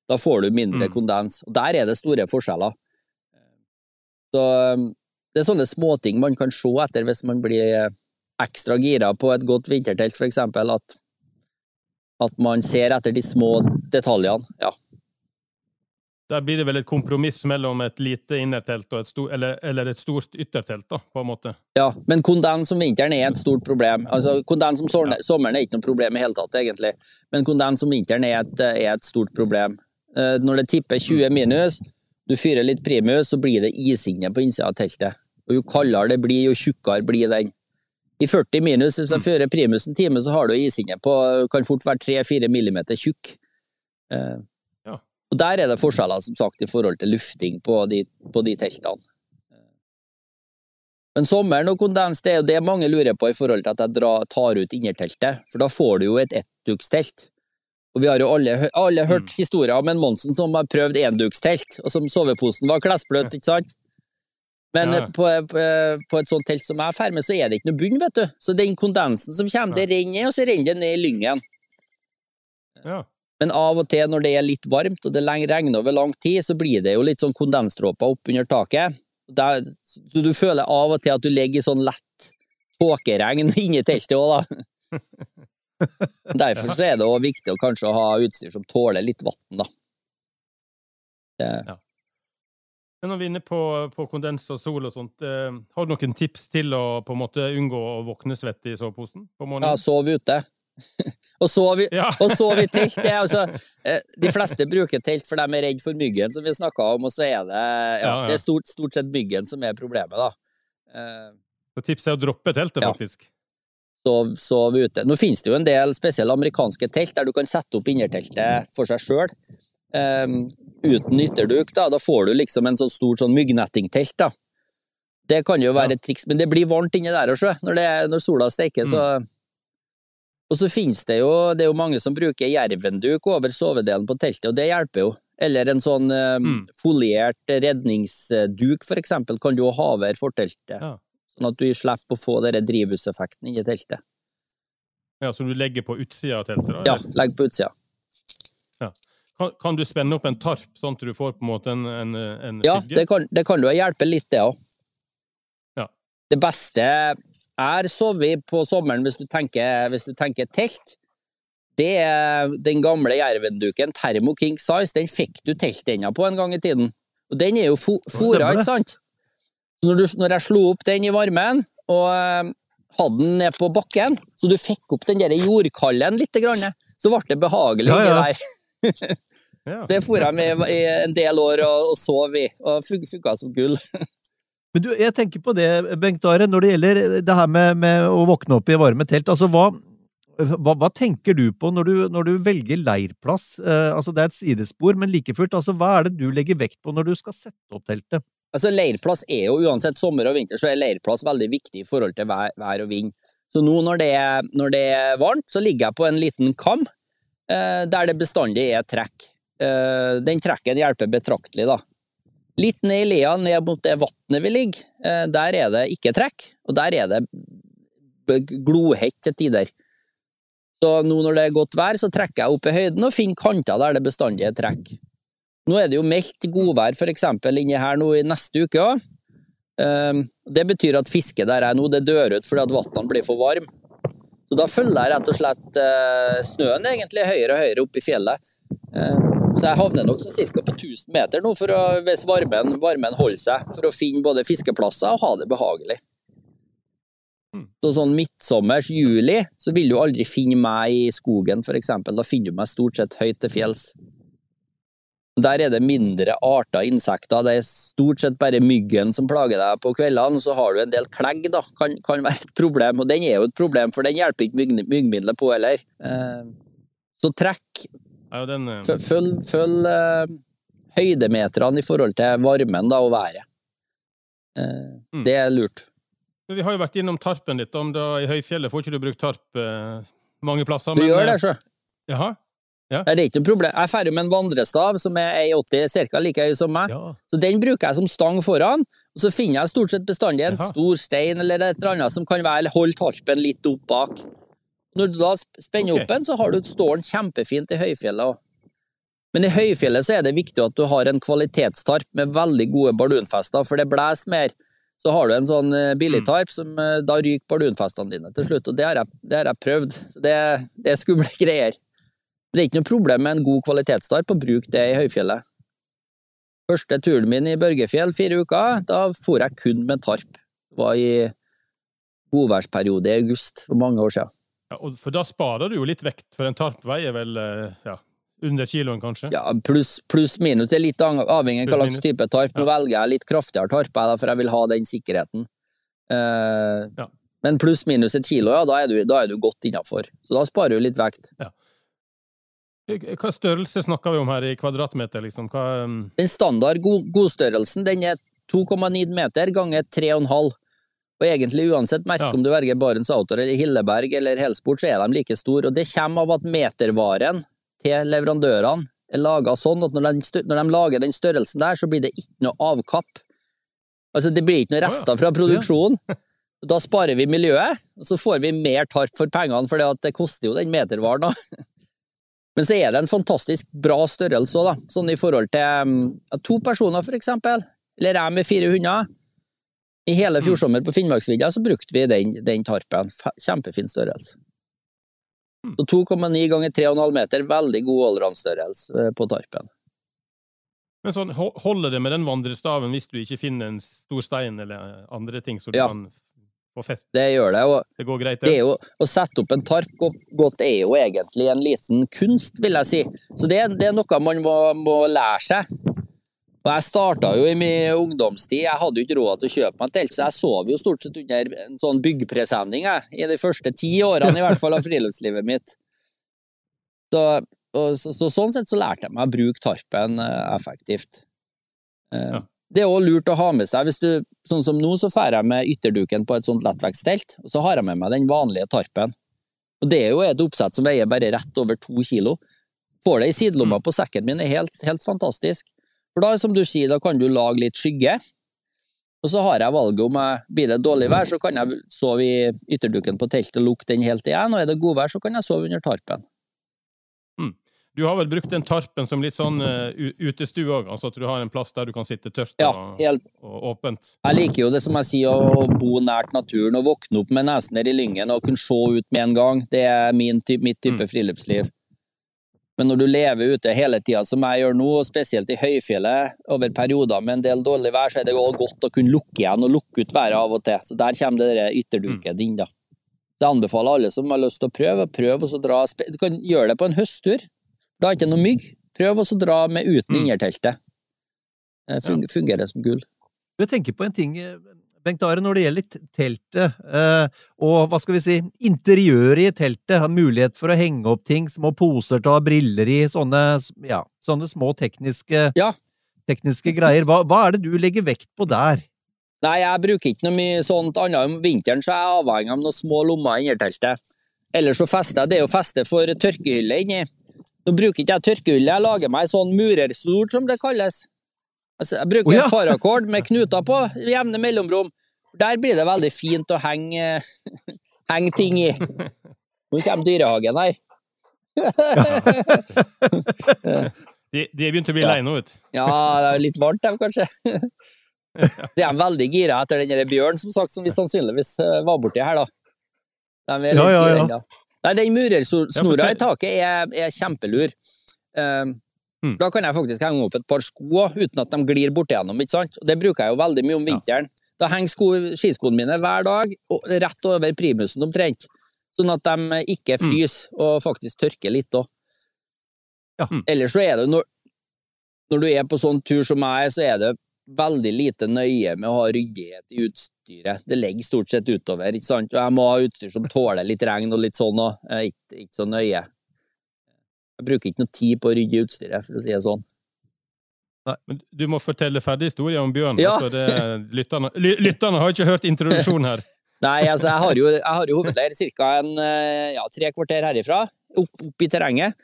Da får du mindre Mm. kondens. Og der er det store forskjeller. Så um, det er sånne småting man kan se etter hvis man blir eh, ekstra gira på et godt vintertelt, for eksempel, at, at man ser etter de små detaljene. Ja. Der blir det vel et kompromiss mellom et lite innertelt og et, stor, eller, eller et stort yttertelt, da, på en måte. Ja, men kondens om vinteren er et stort problem. Altså, kondens om sommer- sommeren er ikke noe problem i hele tatt, egentlig. Men kondens om vinteren er et, er et stort problem. Eh, Når det tipper 20 minus, du fyrer litt primus, så blir det isinne på innsida av teltet. Og jo kaldere det blir, jo tjukkere blir den. I 40 minus, hvis jeg fører primus en time, så har du isinne på kan fort være 3-4 millimeter tjukk. Eh, Ja. Og der er det forskjeller, som sagt, i forhold til lufting på de, på de teltene. Men sommeren og kondens, det er jo det mange lurer på i forhold til at jeg drar, tar ut innerteltet, for da får du jo et ettdukstelt. Og vi har jo alle, alle hørt historier om en Monsen som har prøvd endukstelt, og som soveposen var klesbløt, ikke sant? Men Ja. eh, på, på, på et sånt telt som jeg ferdig med, så er det ikke noe bunn, vet du. Så den kondensen som kommer, det renner, og så renner det ned i lyngen. Ja. Men av og til når det er litt varmt, og det regner over lang tid, så blir det jo litt sånn kondensdråper oppunder taket. Der, så du føler av og til at du ligger i sånn lett tåkeregn inni teltet òg, da. Derfor er det også viktig å kanskje ha utstyr som tåler litt vann, da. Det, Men når vi er inne på, på kondens og sol og sånt, eh, har du noen tips til å på en måte unngå å våkne svett i soveposen på ja, morgenen? sov ute. og sov i, Ja. i telt. Det altså, eh, de fleste bruker telt for de er redd for myggen, som vi snakka om, og så er det, ja, Ja, ja. det er stort, stort sett myggen som er problemet, da. Eh, Så tipset er å droppe teltet, Ja. faktisk. Sov, sove ute. Nå finnes det jo en del spesielle amerikanske telt der du kan sette opp innerteltet for seg sjøl. uten ytterduk, da. Da får du liksom en sånn stort sånn myggnettingtelt, da. Det kan jo være et triks, men det blir varmt inni der også, når, det, når sola steiker, så Og så finnes det jo Det er jo mange som bruker jervenduk over sovedelen på teltet, og det hjelper jo. Eller en sånn um, Mm. foliert redningsduk, for eksempel, kan du jo ha over forteltet. Ja. Sånn at du slipper å få den drivhuseffekten i teltet. Ja, Så du legger på utsida av teltet? da? Ja, legger på utsida. Kan, kan du spenne opp en tarp, sånn at du får på en måte en, en, en Ja, det kan, det kan du hjelpe litt, det òg. Ja. Det beste er sovet på sommeren hvis du tenker, hvis du tenker telt. Det er den gamle jervenduken, Thermo King Size, den fikk du teltenda på en gang i tiden. Og den er jo fo fora, ikke sant? Når, du, når jeg slo opp den i varmen, og eh, hadde den ned på bakken, så du fikk opp den der jordkallen litt, grann, så ble det behagelig Ja, ja. der. Det for jeg med i en del år og, og sov i, og fun- funka som gull. Men du, jeg tenker på det, Bengt Are, når det gjelder det her med, med å våkne opp i varme telt. Altså, hva, hva, hva tenker du på når du, når du velger leirplass? Eh, altså, det er et sidespor, men like fullt, altså, hva er det du legger vekt på når du skal sette opp teltet? Altså, leirplass er jo uansett sommer og vinter, så er leirplass veldig viktig i forhold til vær, vær og vind. Så nå når det, er, når det er varmt, så ligger jeg på en liten kam eh, der det bestandig er trekk. Eh, den trekken hjelper betraktelig, da. Litt ned i lia, ned mot det vannet vi ligger, eh, der er det ikke trekk, og der er det glohett til tider. Så nå når det er godt vær, så trekker jeg opp i høyden og finner kanter der det bestandig er trekk. Nå er det jo meldt godvær eksempel inni her nå i neste uke òg. Det betyr at fisket der er nå, det dør ut fordi at vannene blir for varme. Så da følger jeg rett og slett eh, snøen egentlig høyere og høyere opp i fjellet. Eh, Så jeg havner nok sånn cirka på 1000 meter nå, for å, hvis varmen, varmen holder seg, for å finne både fiskeplasser og ha det behagelig. Så sånn midtsommers, juli, så vil du aldri finne meg i skogen, eksempel. Da finner du meg stort sett høyt til fjells. Der er det mindre arter insekter. Det er stort sett bare myggen som plager deg på kveldene, så har du en del klegg, da. Kan, kan være et problem. Og den er jo et problem, for den hjelper ikke mygg, myggmiddelet på heller. Eh, så trekk, eh, følg, følg eh, høydemeterne i forhold til varmen da, og været. Eh, Mm. Det er lurt. Men Vi har jo vært innom tarpen litt. Om da I høyfjellet får ikke du brukt tarp mange plasser. Du men, gjør det, sjø. Jaha? Nei, Det er ikke noe problem. Jeg er ferdig med en vandrestav som er 1,80 ca. like høy som meg. Ja. Så den bruker jeg som stang foran, Og så finner jeg stort sett bestandig en Aha. stor stein eller et eller annet som kan være holde tarpen litt opp bak. Når du da spenner okay. opp den, så har du, står den kjempefint i høyfjellet òg. Men i høyfjellet så er det viktig at du har en kvalitetstarp med veldig gode bardunfester, for det blåser mer. Så har du en sånn eh, billigtarp som eh, da ryker bardunfestene dine til slutt, og det har jeg, det har jeg prøvd. Så det, det er skumle greier. Men det er ikke noe problem med en god kvalitetstarp å bruke det i høyfjellet. Første turen min i Børgefjell, fire uker, da for jeg kun med tarp. Det var i godværsperiode i august for mange år siden. Ja, og for da sparer du jo litt vekt, for en tarp veier vel eh, ja, under kiloen, kanskje? Ja, pluss plus, minus. Det er litt avhengig av hva slags type tarp. Nå Ja. velger jeg litt kraftigere tarp, for jeg vil ha den sikkerheten. Eh, Ja. Men pluss minus et kilo, ja, da er du, da er du godt innafor. Så da sparer du litt vekt. Hva størrelse snakker vi om her i kvadratmeter, liksom? Hva, um, Den standard god, godstørrelsen den er 2,9 meter ganger 3,5. Og egentlig uansett merke Ja. om du velger Barents Outdoor eller Hilleberg eller Helsport, så er de like store. Og det kommer av at metervaren til leverandørene er laga sånn at når de, når de lager den størrelsen der, så blir det ikke noe avkapp. Altså det blir ikke noe rester fra produksjonen. Da sparer vi miljøet, og så får vi mer tarp for pengene, for det koster jo den metervaren. da. Men så er det en fantastisk bra størrelse òg, da. Sånn i forhold til ja, to personer, for eksempel. Eller jeg med fire hunder. I hele fjor sommer på Finnmarksvidda så brukte vi den, den tarpen. Kjempefin størrelse. Så 2,9 ganger 3,5 meter, veldig god allround-størrelse eh, på tarpen. men sånn, ho- holder det med den vandrestaven hvis du ikke finner en stor stein eller andre ting som du Ja. kan få fest? Det gjør det. og Det går greit, det er jo, Å sette opp en tarp godt, er jo egentlig en liten kunst, vil jeg si. Så det, det er noe man må, må lære seg. Og Jeg starta jo i min ungdomstid, jeg hadde jo ikke råd til å kjøpe meg et telt, så jeg sov jo stort sett under en sånn byggpresenning i de første ti årene i hvert fall av friluftslivet mitt. Så, og, så, så sånn sett så lærte jeg meg å bruke tarpen eh, effektivt. Eh, Ja. Det er òg lurt å ha med seg, hvis du, sånn som nå, så drar jeg med ytterduken på et sånt lettvektstelt, og så har jeg med meg den vanlige tarpen. Og det er jo et oppsett som veier bare rett over to kilo. Får det i sidelomma på sekken min, er helt, helt fantastisk. For da, som du sier, da kan du lage litt skygge. Og så har jeg valget om jeg blir det dårlig vær, så kan jeg sove i ytterduken på teltet og lukke den helt igjen, og er det godvær, så kan jeg sove under tarpen. Du har vel brukt den tarpen som litt sånn uh, utestue òg? Altså at du har en plass der du kan sitte tørt Ja, og, helt og åpent? Jeg liker jo det som jeg sier, å bo nært naturen og våkne opp med nesen ned i lyngen og kunne se ut med en gang. Det er min ty mitt type friluftsliv. Men når du lever ute hele tida, som jeg gjør nå, og spesielt i høyfjellet, over perioder med en del dårlig vær, så er det godt å kunne lukke igjen og lukke ut været av og til. Så der kommer det ytterduket mm. inn, da. Det anbefaler alle som har lyst til å prøve, prøv og så dra Du kan gjøre det på en høsttur. Da er det ikke noe mygg. Prøv å så dra med uten innerteltet. Det fungerer som gull. Jeg tenker på en ting, eh, Bengt Are, når det gjelder teltet, eh, og hva skal vi si, interiøret i teltet, har mulighet for å henge opp ting, små poser til å ha briller i, sånne, ja, sånne små tekniske, Ja. tekniske greier. Hva, hva er det du legger vekt på der? Nei, jeg bruker ikke noe mye sånt annet. Om vinteren så er jeg avhengig av noen små lommer i innerteltet. Ellers så fester jeg, det er jo feste for tørkehylle inni. Nå bruker ikke jeg tørkehylle, jeg lager meg sånn murerstol, som det kalles. Altså, jeg bruker oh, ja. paracord med knuter på, i jevne mellomrom. Der blir det veldig fint å henge, henge ting i. Nå kommer dyrehagen her. De, de er begynt å bli Ja. lei nå, vet du. Ja, det er litt varmt dem, kanskje. De er veldig gira etter den bjørnen, som sagt, som vi sannsynligvis eh, var borti her, da. De er litt Ja, ja, gira ja. ennå. Nei, den murersnora i taket er, er kjempelur. Uh, Mm. Da kan jeg faktisk henge opp et par sko uten at de glir bortigjennom, ikke sant? Og det bruker jeg jo veldig mye om vinteren. Da henger sko, skiskoene mine hver dag og rett over primusen omtrent, sånn at de ikke Mm. fryser og faktisk tørker litt òg. Ja. Ellers så er det når, når du er på sånn tur som jeg er, så er det veldig lite nøye med å ha ryddighet i utstyret. Det ligger stort sett utover, ikke sant? Og jeg må ha utstyr som tåler litt regn og litt sånn òg. Ikke, ikke så nøye. Jeg bruker ikke noe tid på å rydde utstyret, for å si det sånn. Men du må fortelle ferdig historien om bjørn. Ja. Altså det, lytterne, lytterne har ikke hørt introduksjonen her. Nei, altså, jeg har jo, jeg har jo hovedleir ca. Ja, tre kvarter herifra, opp, opp i terrenget.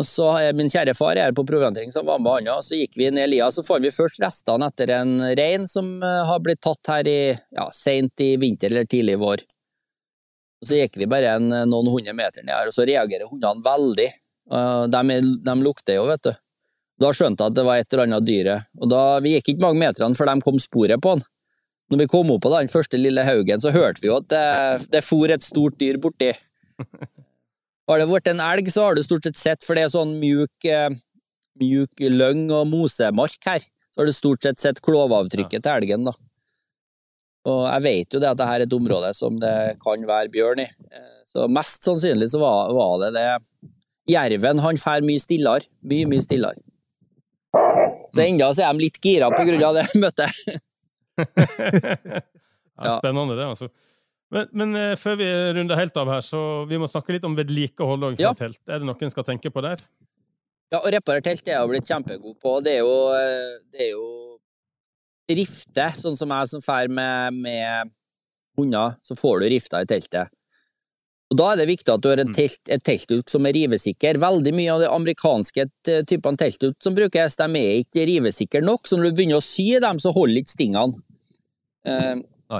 Og så er min kjære far her på proviantring, så han var med han, så gikk vi ned lia. Så får vi først restene etter en rein som eh, har blitt tatt her i ja, sent i vinter eller tidlig vår. Og Så gikk vi bare en, noen hundre meter ned her, og så reagerer hundene veldig. De, de lukter jo, vet du. Da skjønte jeg at det var et eller annet dyret. Og da, Vi gikk ikke mange meterne før de kom sporet på han. Når vi kom opp på den første lille haugen, så hørte vi jo at det, det for et stort dyr borti. Har det vært en elg, så har du stort sett sett, for det er sånn mjuk, eh, mjuk løng og mosemark her, så har du stort sett sett klovavtrykket ja. til elgen, da. Og jeg vet jo det at dette er et område som det kan være bjørn i, eh, så mest sannsynlig så var, var det det. Jerven han fer mye stillere, mye, mye stillere. Så ennå er de litt gira på grunn av det møtet. ja, spennende, det, altså. Men, men uh, før vi runder helt av her, så vi må snakke litt om vedlikehold òg. Ja. Telt. Er det noe en skal tenke på der? Ja, å reparere telt er jeg blitt kjempegod på. Det er jo, eh, det er jo rifte, sånn som jeg som drar med, med hunder, så får du rifta i teltet. Og Da er det viktig at du har en telt, et teltduk som er rivesikker. Veldig mye av de amerikanske typene teltduk som brukes, de er ikke rivesikre nok, så når du begynner å sy dem, så holder ikke stingene.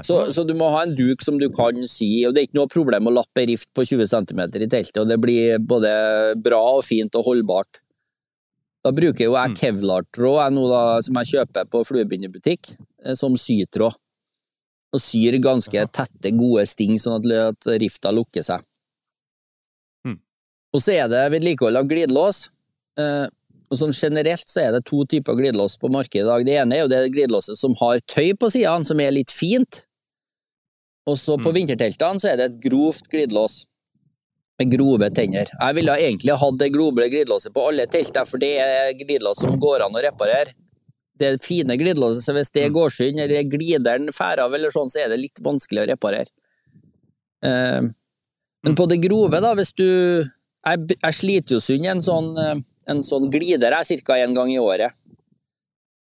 Så, så, du må ha en duk som du kan sy, og det er ikke noe problem å lappe rift på 20 cm i teltet, og det blir både bra og fint og holdbart. Da bruker jo jeg mm. kevlartråd som jeg kjøper på fluebindebutikk, eh, som sytråd. Og syr ganske tette, gode sting, sånn at, rifta lukker seg. Mm. Og så er det vedlikehold av glidelås. Og sånn Generelt så er det to typer glidelås på markedet i dag. Det ene er jo det glidelåset som har tøy på sidene, som er litt fint. Og så på mm. vinterteltene så er det et grovt glidelås med grove tenner. Jeg ville egentlig hatt det grove glidelåset på alle telt, for det er glidelås som går an å reparere. Det fine glidelåset, så hvis det mm. går synd, eller glideren fer av, eller sånn, så er det litt vanskelig å reparere. Eh, men på det grove, da, hvis du Jeg, jeg sliter jo sund en sånn eh, en sånn glider er ca. én gang i året.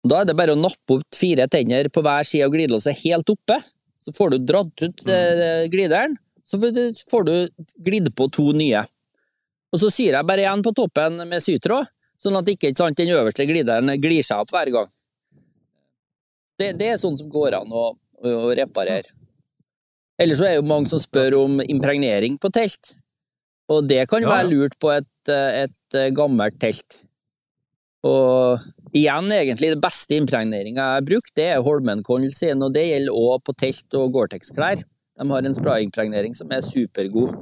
Da er det bare å nappe opp fire tenner på hver side av glidelåset helt oppe. Så får du dratt ut mm. eh, glideren, så får du glidd på to nye. Og så syr jeg bare igjen på toppen med sytråd, sånn at ikke sant, den øverste glideren glir seg opp hver gang. Det, det er sånn som går an å, å reparere. Ellers så er det jo mange som spør om impregnering på telt. Og det kan ja, være lurt på et, et eh, gammelt telt. Og igjen, egentlig, det beste impregneringa jeg har brukt, det er Holmenkollen sin, og det gjelder òg på telt og Gore-Tex-klær. De har en sprayimpregnering som er supergod.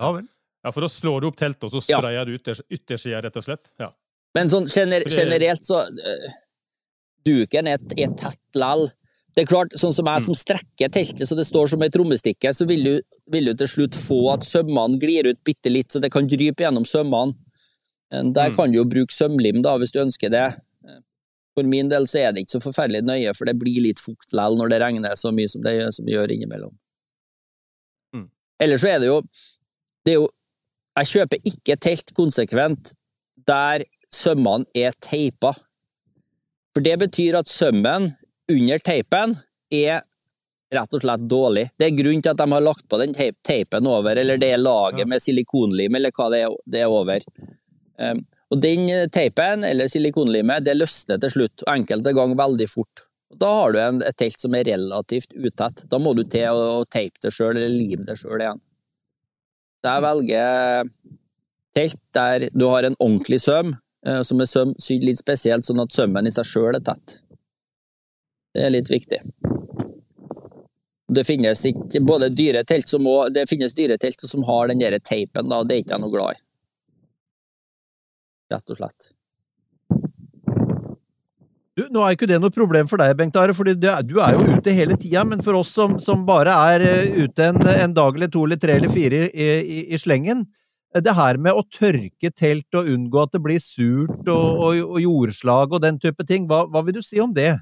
Ja vel. Ja, for da slår du opp teltet, og så sprayer ja. du ytter, yttersida, rett og slett? Ja. Men sånn gener generelt, så uh, Duken er, er tett lell. Det er klart, sånn som jeg som strekker teltet så det står som et trommestikke, så vil du, vil du, til slutt få at sømmene glir ut bitte litt, så det kan drype gjennom sømmene. Eh, der mm. kan du jo bruke sømlim da, hvis du ønsker det. Eh, for min del så er det ikke så forferdelig nøye, for det blir litt fukt likevel når det regner så mye som det, som det gjør innimellom. Mm. Ellers så er det jo Det er jo Jeg kjøper ikke telt konsekvent der sømmene er teipa. For det betyr at sømmen under teipen er rett og slett dårlig. Det er grunnen til at de har lagt på den teipen over, eller det laget med silikonlim, eller hva det er, det er over. Um, og den teipen, eller silikonlimet, det løsner til slutt, og enkelte ganger veldig fort. Da har du en, et telt som er relativt utett. Da må du til å, å teipe det sjøl, eller lime det sjøl igjen. Så jeg velger telt der du har en ordentlig søm, eh, som er søm sydd litt spesielt, sånn at sømmen i seg sjøl er tett. Det er litt viktig. Det finnes ikke både dyre telt som som har den der teipen, da. Det er ikke jeg noe glad i. Rett og slett. Du, nå er ikke det noe problem for deg, Bengt Are, for du, er jo ute hele tida. Men for oss som, som bare er eh, ute en, en, dag eller to eller tre eller fire i, i, i, slengen Det her med å tørke telt og unngå at det blir surt og, og, og jordslag og den type ting, hva, hva vil du si om det?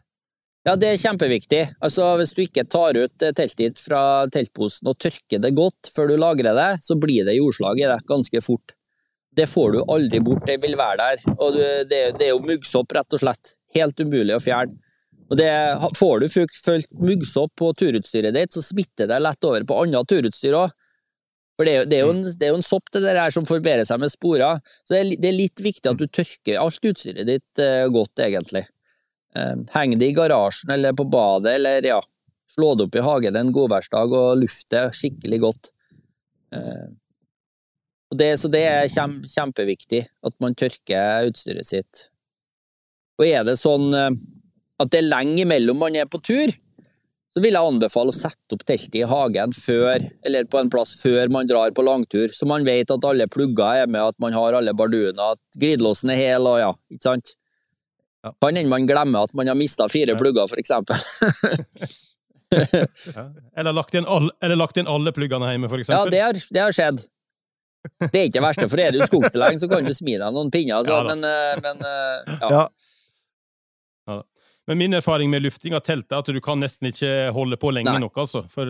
Ja, det er kjempeviktig. Altså, Hvis du ikke tar ut teltet ditt fra teltposen og tørker det godt før du lagrer det, så blir det jordslag i det ganske fort. Det får du aldri bort, det vil være der. Og det, er jo muggsopp, rett og slett. Helt umulig å fjerne. Og det, Får du fulgt muggsopp på turutstyret ditt, så smitter det lett over på annet turutstyr òg. For det er, jo, en, det er jo en sopp det der som forbedrer seg med sporer, så det er, det er litt viktig at du tørker alt utstyret ditt eh, godt, egentlig. Eh, heng det i garasjen eller på badet, eller ja, slå det opp i hagen en godværsdag og luft det skikkelig godt. Eh, det, så det er kjempeviktig, at man tørker utstyret sitt. Og er det sånn eh, at det er lenge imellom man er på tur, så vil jeg anbefale å sette opp teltet i hagen før, eller på en plass før man drar på langtur, så man vet at alle plugger er med, at man har alle barduene, at glidelåsen er hel, og ja, ikke sant? Ja. Kan hende man glemmer at man har mista fire plugger, for eksempel. Ja. Eller, lagt inn all, eller lagt inn alle pluggene hjemme, for Ja, det har, det har skjedd. Det er ikke det verste, for er du skogstilhenger, så kan du smi deg noen pinner, altså, Ja men, eh, men eh, ja. Ja. Men min erfaring med lufting av telt er at du kan nesten ikke holde på lenge Nei. nok, altså. For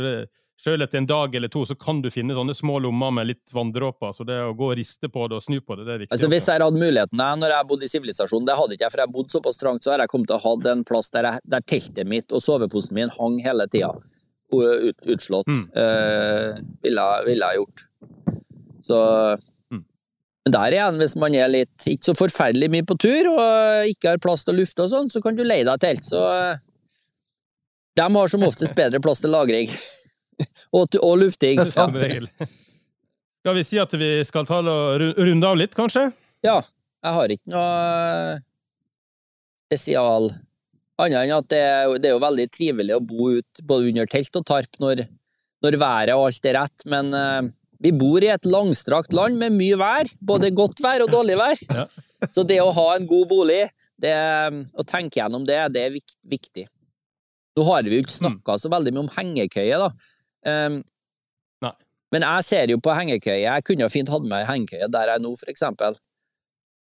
selv etter en dag eller to så kan du finne sånne små lommer med litt vanndråper, så det å gå og riste på det og snu på det, det er viktig. Altså, hvis jeg hadde muligheten jeg, når jeg bodde i sivilisasjonen, det hadde ikke jeg, for jeg bodde såpass trangt, så har jeg kommet til å ha en plass der, jeg, der teltet mitt og soveposen min hang hele tida. Ut, utslått. Mm. Eh, ville, ville jeg gjort. Så Mm. Men der igjen, hvis man er litt ikke så forferdelig mye på tur og ikke har plass til å lufte og sånn, så kan du leie deg telt. Så eh, de har som oftest bedre plass til lagring. og, og lufting. Det er sant. Skal vi si at vi skal ta og runde av litt, kanskje? Ja, jeg har ikke noe spesial annet enn at det det er jo veldig trivelig å bo ut både under telt og tarp når, når været og alt er rett, men uh, vi bor i et langstrakt land med mye vær, både godt vær og dårlig vær. Ja. Så det å ha en god bolig, det, å tenke gjennom det, det er viktig. Nå har vi jo ikke snakka så veldig mye om hengekøye, da. Um, Nei. men jeg ser jo på hengekøye, jeg kunne jo fint hatt med ei hengekøye der jeg er nå, for eksempel.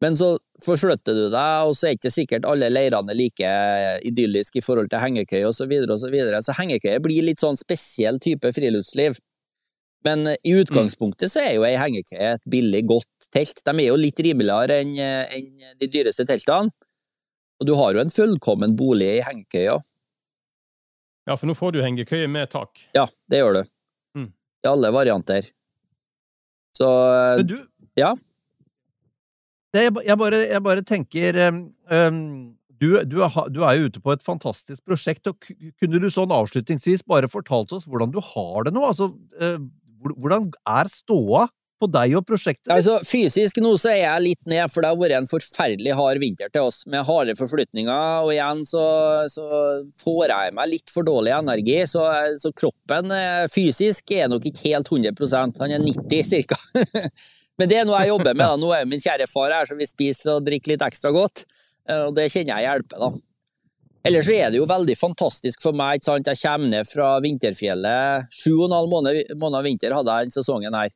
Men så forflytter du deg, og så er ikke sikkert alle leirene like idylliske i forhold til hengekøye osv., så, videre, og så, videre. så hengekøye blir litt sånn spesiell type friluftsliv. Men i utgangspunktet så er jo ei hengekøye et billig, godt telt. De er jo litt rimeligere enn enn de dyreste teltene. Og du har jo en fullkommen bolig i hengekøya. Ja, for nå får du hengekøye med tak. Ja, det gjør du. Mm. I alle varianter. Så Men du Ja. Det, jeg, jeg, bare, jeg bare tenker um, du, du, er, du er jo ute på et fantastisk prosjekt, og kunne du sånn avslutningsvis bare fortalt oss hvordan du har det nå? Altså, eh, hvordan er ståa på deg og prosjektet? Altså, fysisk nå så er jeg litt ned, for det har vært en forferdelig hard vinter til oss, med harde forflytninger, og igjen så, så får jeg meg litt for dårlig energi, så, så kroppen eh, fysisk er nok ikke helt 100% han er 90 cirka. Men det er noe jeg jobber med, da. Nå er min kjære far her, så vi spiser og drikker litt ekstra godt, eh, og det kjenner jeg hjelper, da. Ellers er det jo veldig fantastisk for meg. Jeg kommer ned fra vinterfjellet. Sju og en halv måned, måned vinter hadde jeg denne sesongen her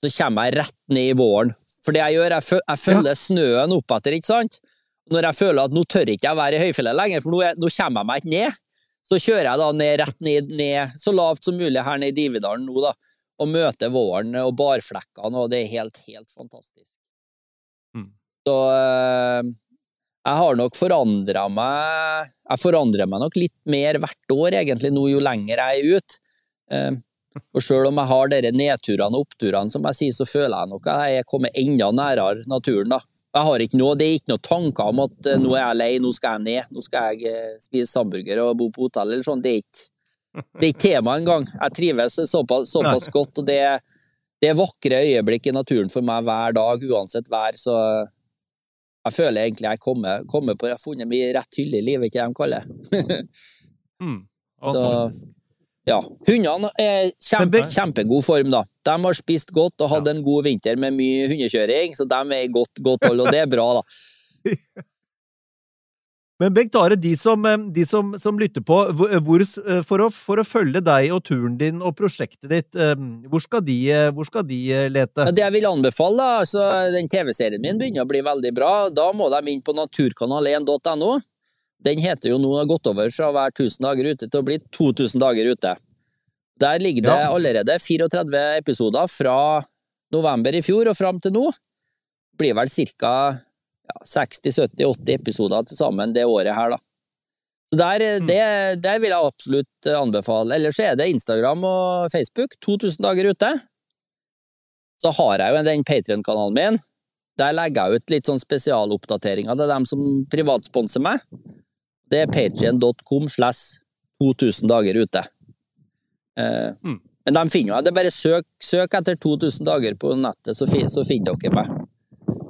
så kommer jeg rett ned i våren. For det jeg gjør, jeg, jeg følger snøen oppetter, ikke sant? Når jeg føler at nå tør ikke jeg være i høyfjellet lenger, for nå, er, nå kommer jeg meg ikke ned, så kjører jeg da ned, rett ned, ned så lavt som mulig her nede i Dividalen nå, da, og møter våren og barflekkene, og det er helt, helt fantastisk. Mm. Så eh, jeg har nok forandra meg Jeg forandrer meg nok litt mer hvert år, egentlig, nå jo lenger jeg er ute. Og selv om jeg har dere nedturene og oppturene, som jeg sier, så føler jeg nok at jeg er kommet enda nærere naturen. da. Jeg har ikke noe, Det er ikke noe tanker om at eh, nå er jeg lei, nå skal jeg ned, nå skal jeg eh, spise hamburger og bo på hotell eller sånn. Det er ikke, det er ikke tema engang. Jeg trives såpass, såpass godt, og det, det er vakre øyeblikk i naturen for meg hver dag, uansett vær. Så jeg føler egentlig jeg kommer, kommer på, jeg har funnet min rett hylle i livet, ikke det de kaller det. Mm. Ja, hundene er kjempe, kjempegod form, da. De har spist godt og hatt en god vinter med mye hundekjøring, så de er i godt, godt hold, og det er bra, da. Men Bengt Are, de som, eh, de som, som lytter på, hvor, hvor, eh, for, å, for å følge deg og turen din og prosjektet ditt, eh, hvor skal de, eh, hvor skal de eh, lete? Det jeg vil anbefale, da, altså, den TV-serien min begynner å bli veldig bra. Da må de inn på naturkanal1.no. Den heter jo nå har gått over fra å være 1000 dager ute til å bli 2000 dager ute. Der ligger det Ja. allerede 34 episoder fra november i fjor og fram til nå. Blir vel ca. Ja, 60-70-80 episoder til sammen det året her, da. Så der, det, det, vil jeg absolutt anbefale. Ellers er det Instagram og Facebook. 2000 dager ute. så har jeg jo den Patrion-kanalen min. Der legger jeg ut litt sånn spesialoppdateringer. Det er dem som privatsponser meg. Det er patrion.com slash 2000 dager ute. Eh, Mm. Men de finner jo Det er bare søk, søk etter 2000 dager på nettet, så, fin, så finner dere meg.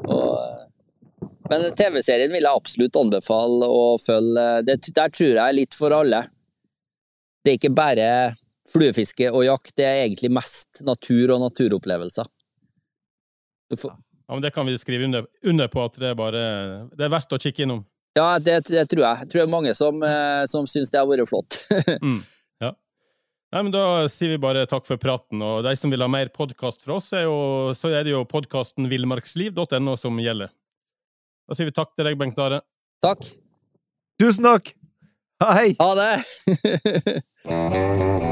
Og, eh, men TV-serien vil jeg absolutt anbefale å følge. Det, der tror jeg er litt for alle. Det er ikke bare fluefiske og jakt, det er egentlig mest natur og naturopplevelser. Får, Ja, men Det kan vi skrive under, under på at det er bare Det er verdt å kikke innom. Ja, det, det tror jeg. Jeg tror det er mange som, eh, som syns det har vært flott. Mm. Ja. Nei, men Da sier vi bare takk for praten. Og de som vil ha mer podkast fra oss, er jo, så er det jo podkasten villmarksliv.no som gjelder. Da sier vi takk til deg, Bengt Are. Takk. Tusen takk! Hei! Ha det!